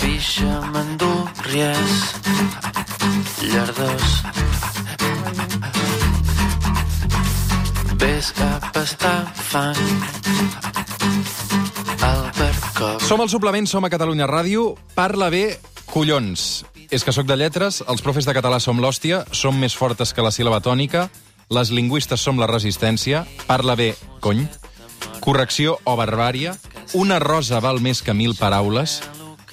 pixa mandúries, llardós. Ves cap a estar fan el percop. Som al suplement, som a Catalunya Ràdio. Parla bé, collons. És que sóc de lletres, els profes de català som l'hòstia, som més fortes que la síl·laba tònica, les lingüistes som la resistència, parla bé, cony, correcció o barbària, una rosa val més que mil paraules,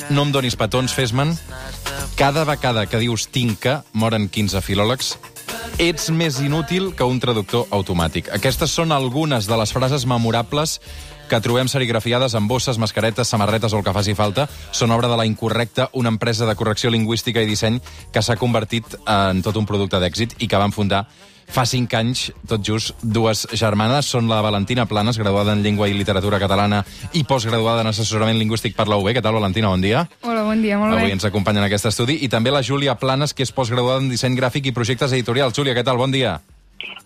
no em donis petons, fes-me'n, cada vegada que dius tinca, moren 15 filòlegs, ets més inútil que un traductor automàtic. Aquestes són algunes de les frases memorables que trobem serigrafiades en bosses, mascaretes, samarretes o el que faci falta. Són obra de la Incorrecta, una empresa de correcció lingüística i disseny que s'ha convertit en tot un producte d'èxit i que van fundar fa cinc anys, tot just, dues germanes. Són la Valentina Planes, graduada en Llengua i Literatura Catalana i postgraduada en Assessorament Lingüístic per la UB. Què tal, Valentina? Bon dia. Hola, bon dia, molt Avui bé. ens acompanya en aquest estudi. I també la Júlia Planes, que és postgraduada en Disseny Gràfic i Projectes Editorials. Júlia, què tal? Bon dia.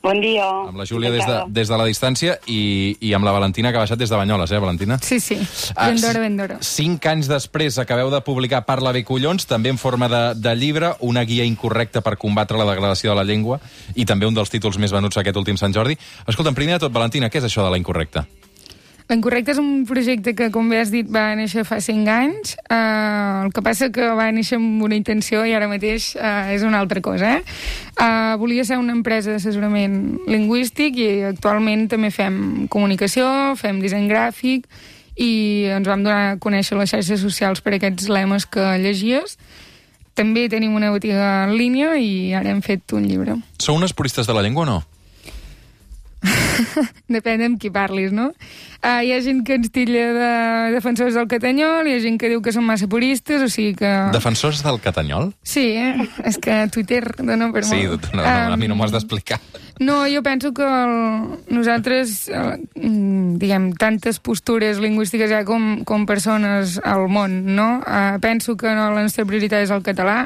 Bon dia. Amb la Júlia des de, des de la distància i, i amb la Valentina, que ha baixat des de Banyoles, eh, Valentina? Sí, sí, Ah, ben d'hora, ben d'hora. Cinc anys després acabeu de publicar Parla bé collons, també en forma de, de llibre, una guia incorrecta per combatre la degradació de la llengua i també un dels títols més venuts aquest últim Sant Jordi. Escolta'm, primer de tot, Valentina, què és això de la incorrecta? L'Incorrecte és un projecte que, com bé has dit, va néixer fa 5 anys. Uh, el que passa que va néixer amb una intenció i ara mateix uh, és una altra cosa. Eh? Uh, volia ser una empresa d'assessorament lingüístic i actualment també fem comunicació, fem disseny gràfic i ens vam donar a conèixer les xarxes socials per aquests lemes que llegies. També tenim una botiga en línia i ara hem fet un llibre. Sou unes puristes de la llengua o no? Depèn amb qui parlis, no? Uh, hi ha gent que ens tilla de defensors del catanyol, hi ha gent que diu que són massa puristes, o sigui que... Defensors del catanyol? Sí, eh? és que Twitter dona per Sí, molt. no, no, a mi no m'ho has d'explicar. No, jo penso que el, nosaltres, eh, mm, diguem, tantes postures lingüístiques hi ha com, com persones al món, no? Eh, penso que no, la nostra prioritat és el català,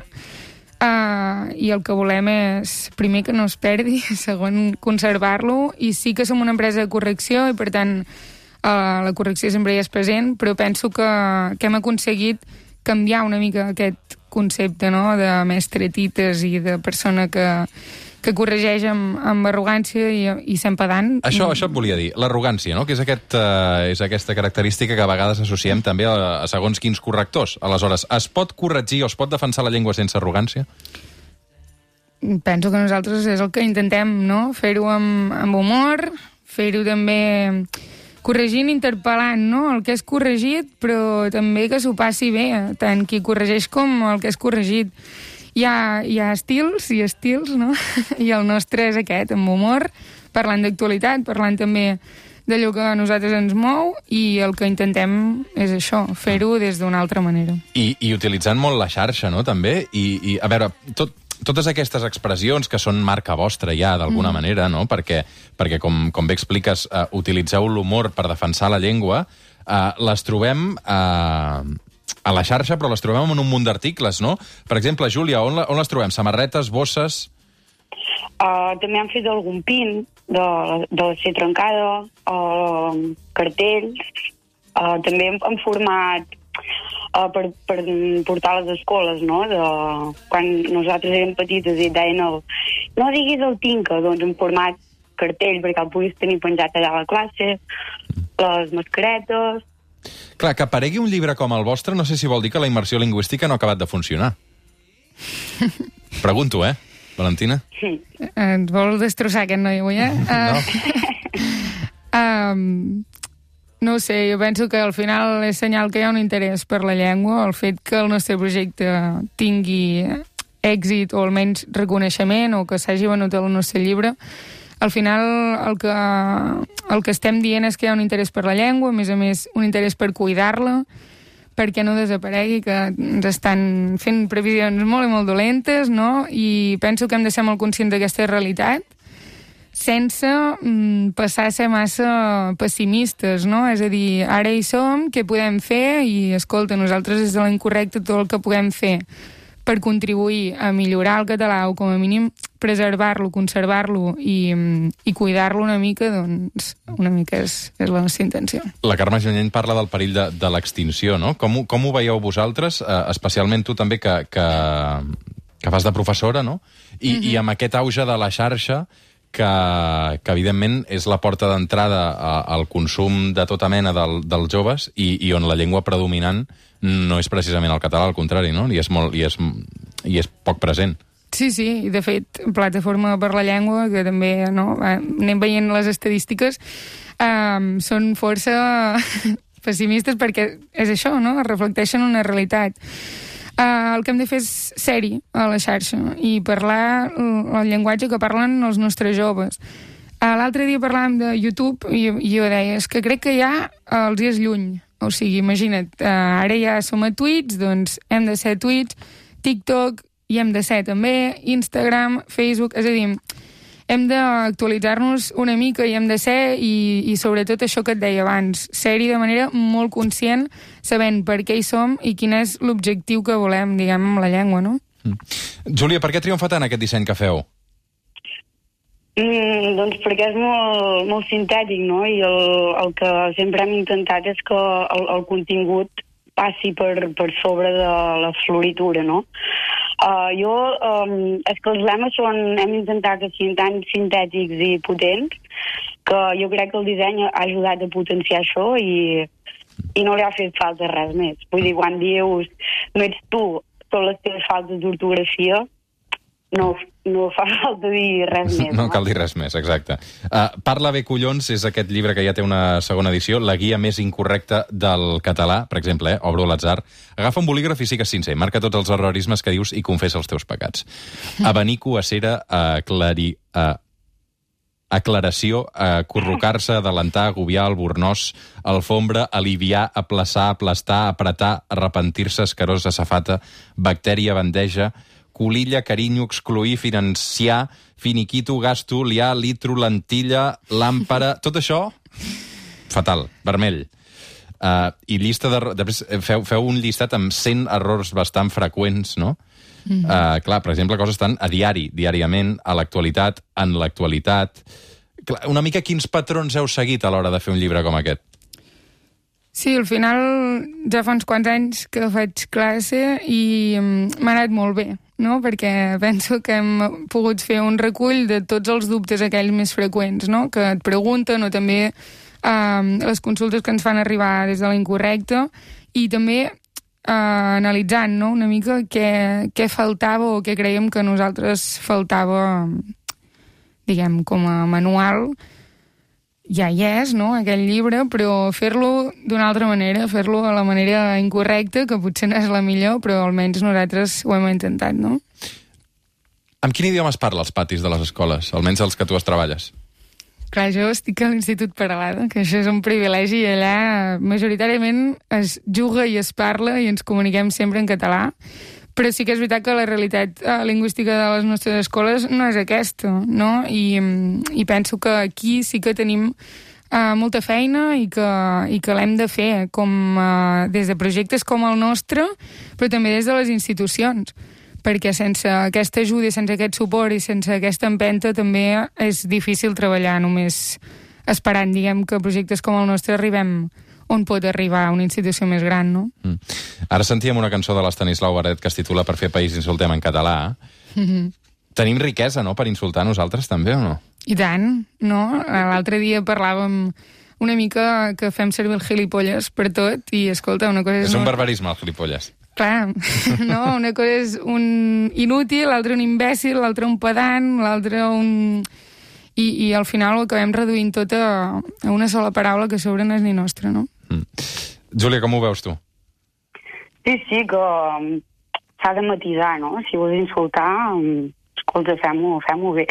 Uh, i el que volem és, primer, que no es perdi, segon, conservar-lo, i sí que som una empresa de correcció, i per tant uh, la correcció sempre hi és present, però penso que, que hem aconseguit canviar una mica aquest concepte no? de mestre tites i de persona que, que corregeix amb, amb arrogància i, i sent pedant. Això, això et volia dir, l'arrogància, no? que és, aquest, uh, és aquesta característica que a vegades associem també a, a segons quins correctors. Aleshores, es pot corregir o es pot defensar la llengua sense arrogància? penso que nosaltres és el que intentem, no? Fer-ho amb, amb humor, fer-ho també corregint, interpel·lant, no? El que és corregit, però també que s'ho passi bé, tant qui corregeix com el que és corregit. Hi ha, hi ha estils i estils, no? I el nostre és aquest, amb humor, parlant d'actualitat, parlant també d'allò que a nosaltres ens mou i el que intentem és això, fer-ho des d'una altra manera. I, I utilitzant molt la xarxa, no?, també. I, i a veure, tot, totes aquestes expressions que són marca vostra ja, d'alguna mm. manera, no?, perquè, perquè com, com bé expliques, uh, utilitzeu l'humor per defensar la llengua, uh, les trobem... Uh, a la xarxa, però les trobem en un munt d'articles, no? Per exemple, Júlia, on, la, on les trobem? Samarretes, bosses... Uh, també han fet algun pin de, de la C trencada, uh, cartells, uh, també en format uh, per, per portar a les escoles, no? De, quan nosaltres érem petites i deien el, no diguis el tinca, doncs en format cartell perquè el puguis tenir penjat allà a la classe, les mascaretes... Clar, que aparegui un llibre com el vostre no sé si vol dir que la immersió lingüística no ha acabat de funcionar. Pregunto, eh, Valentina? Sí. Ens vol destrossar aquest noi avui, eh? No. Um, no ho sé, jo penso que al final és senyal que hi ha un interès per la llengua, el fet que el nostre projecte tingui èxit o almenys reconeixement o que s'hagi venut el nostre llibre, al final el que, el que estem dient és que hi ha un interès per la llengua, a més a més un interès per cuidar-la, perquè no desaparegui, que ens estan fent previsions molt i molt dolentes, no? I penso que hem de ser molt conscients d'aquesta realitat sense mm, passar a ser massa pessimistes, no? És a dir, ara hi som, què podem fer? I, escolta, nosaltres des de l'incorrecte tot el que puguem fer per contribuir a millorar el català o com a mínim preservar-lo, conservar-lo i, i cuidar-lo una mica, doncs una mica és, és la nostra intenció. La Carme Junyent parla del perill de, de l'extinció, no? Com, ho- com ho veieu vosaltres, eh, especialment tu també que, que, que fas de professora, no? I, mm -hmm. I amb aquest auge de la xarxa que, que evidentment és la porta d'entrada al consum de tota mena del, dels joves i, i on la llengua predominant no és precisament el català, al contrari, no? I és, molt, i és, i és poc present. Sí, sí, i de fet, Plataforma per la Llengua, que també no, eh, anem veient les estadístiques, um, són força pessimistes perquè és això, no? reflecteixen una realitat. Uh, el que hem de fer és seri a la xarxa i parlar el, llenguatge que parlen els nostres joves. Uh, L'altre dia parlàvem de YouTube i, i jo deia, és que crec que ja els hi és lluny. O sigui, imagina't, uh, ara ja som a tuits, doncs hem de ser tuits, TikTok hi hem de ser també, Instagram, Facebook, és a dir, hem d'actualitzar-nos una mica i hem de ser, i, i sobretot això que et deia abans, ser-hi de manera molt conscient, sabent per què hi som i quin és l'objectiu que volem, diguem, amb la llengua, no? Júlia, per què triomfa tant aquest disseny que feu? Mm, doncs perquè és molt, molt sintètic, no? I el, el que sempre hem intentat és que el, el contingut passi per, per sobre de la floritura, no? Uh, jo, um, els lemes són, hem intentat que siguin sintètics i potents que jo crec que el disseny ha ajudat a potenciar això i, i no li ha fet falta res més. Vull dir, quan dius no ets tu, són les teves faltes d'ortografia, no, no fa falta dir res més. No cal dir res més, exacte. Uh, Parla bé, collons, és aquest llibre que ja té una segona edició, la guia més incorrecta del català, per exemple, eh? obro l'atzar. Agafa un bolígraf i sigues sincer, marca tots els errorismes que dius i confessa els teus pecats. Abanico, acera, aclari... Uh, aclaració, acurrucar-se, adelantar, agobiar, albornós, alfombra, aliviar, aplaçar, aplastar, apretar, arrepentir-se, escarós, safata, bactèria, bandeja, colilla, carinyo, excluir, financiar, finiquito, gasto, liar, litro, lentilla, làmpara... Tot això, fatal, vermell. Uh, I llista de... Després eh, feu, feu un llistat amb 100 errors bastant freqüents, no? Mm -hmm. uh, clar, per exemple, coses tan a diari, diàriament, a l'actualitat, en l'actualitat... Una mica quins patrons heu seguit a l'hora de fer un llibre com aquest? Sí, al final ja fa uns quants anys que faig classe i mm, m'ha anat molt bé, no? perquè penso que hem pogut fer un recull de tots els dubtes aquells més freqüents, no? que et pregunten o també um, les consultes que ens fan arribar des de l'incorrecte i també uh, analitzant no? una mica què, què faltava o què creiem que nosaltres faltava diguem, com a manual ja hi és, no?, aquell llibre, però fer-lo d'una altra manera, fer-lo a la manera incorrecta, que potser no és la millor, però almenys nosaltres ho hem intentat, no? Amb quin idioma es parla als patis de les escoles, almenys els que tu es treballes? Clar, jo estic a l'Institut Paralada, que això és un privilegi, i allà majoritàriament es juga i es parla i ens comuniquem sempre en català, però sí que és veritat que la realitat eh, lingüística de les nostres escoles no és aquesta, no? I, mm, i penso que aquí sí que tenim eh, molta feina i que, i que l'hem de fer com, eh, des de projectes com el nostre, però també des de les institucions perquè sense aquesta ajuda i sense aquest suport i sense aquesta empenta també és difícil treballar només esperant, diguem, que projectes com el nostre arribem on pot arribar una institució més gran, no? Mm. Ara sentíem una cançó de l'Estanislau Baret que es titula Per fer país insultem en català. Mm -hmm. Tenim riquesa, no?, per insultar nosaltres també, o no? I tant, no? L'altre dia parlàvem una mica que fem servir el gilipolles per tot i, escolta, una cosa és... És un molt- barbarisme, el gilipolles. Clar, no? Una cosa és un inútil, l'altre un imbècil, l'altre un pedant, l'altre un... I, I al final ho acabem reduint tot a, a una sola paraula que a sobre no és ni nostra, no? Mm. Júlia, com ho veus tu? Sí, sí, que um, s'ha de matisar, no? Si vols insultar, escolta, fem-ho fem bé.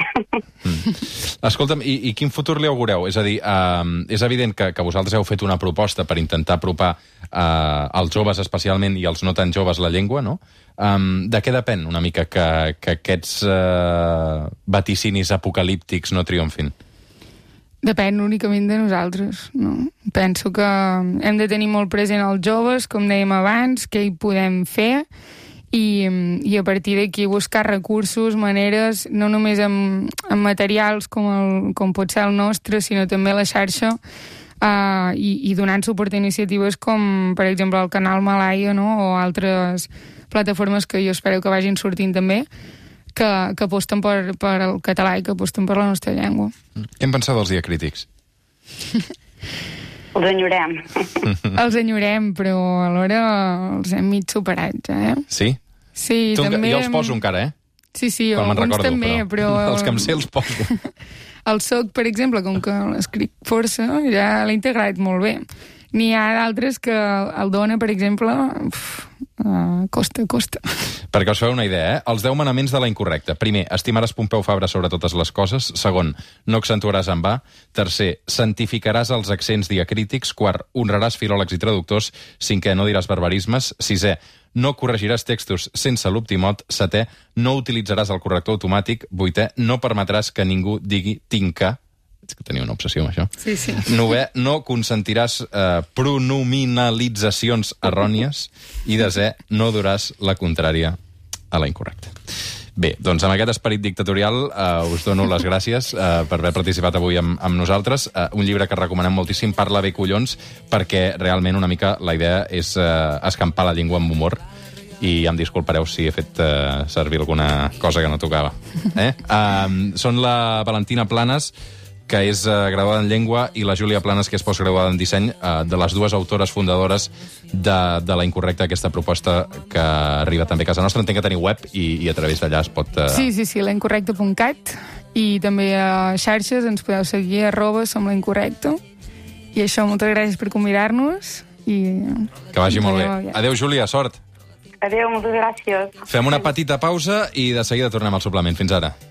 Escolta'm, i, i quin futur li augureu? És a dir, uh, és evident que, que vosaltres heu fet una proposta per intentar apropar uh, als joves especialment i als no tan joves la llengua, no? Um, de què depèn una mica que, que aquests uh, vaticinis apocalíptics no triomfin? Depèn únicament de nosaltres, no? Penso que hem de tenir molt present els joves, com dèiem abans, què hi podem fer, i, i a partir d'aquí buscar recursos, maneres, no només amb, amb materials com, el, com pot ser el nostre, sinó també la xarxa, uh, i, i donant suport a iniciatives com, per exemple, el canal Malaya no? o altres plataformes que jo espero que vagin sortint també, que, que aposten per, per el català i que aposten per la nostra llengua. Què en penseu dels diacrítics? Els enyorem. Els enyorem, però alhora els hem mig superats, eh? Sí? Sí, Tu, també... jo els poso encara, eh? Sí, sí, Quan alguns recordo, també, però... Els que em sé els poso. El soc, per exemple, com que l'escric força, ja l'he integrat molt bé. N'hi ha d'altres que el dona, per exemple, uf, uh, costa, costa. Perquè us feu una idea, eh? Els 10 manaments de la incorrecta. Primer, estimaràs Pompeu Fabra sobre totes les coses. Segon, no accentuaràs en va. Tercer, santificaràs els accents diacrítics. Quart, honraràs filòlegs i traductors. Cinquè, no diràs barbarismes. Sisè, no corregiràs textos sense l'optimot. Setè, no utilitzaràs el corrector automàtic. Vuitè, no permetràs que ningú digui tinca. És que tenia una obsessió amb això. Sí, sí. Nové, no consentiràs eh, pronominalitzacions errònies. I desè, no duràs la contrària a la incorrecta. Bé, doncs amb aquest esperit dictatorial eh, us dono les gràcies eh, per haver participat avui amb, amb nosaltres. Eh, un llibre que recomanem moltíssim, Parla bé collons, perquè realment una mica la idea és eh, escampar la llengua amb humor i em disculpareu si he fet eh, servir alguna cosa que no tocava. Eh? Um, són la Valentina Planes, que és eh, graduada en llengua, i la Júlia Planes, que és postgraduada en disseny, eh, de les dues autores fundadores de, de la incorrecta, aquesta proposta que arriba també a casa nostra. Entenc que teniu web i, i a través d'allà es pot... Eh... Sí, sí, sí, l'incorrecte.cat i també a xarxes ens podeu seguir arroba som la incorrecte. I això, moltes gràcies per convidar-nos i... Que vagi molt bé. Adéu, Júlia, sort. Adéu, moltes gràcies. Fem una petita pausa i de seguida tornem al suplement. Fins ara.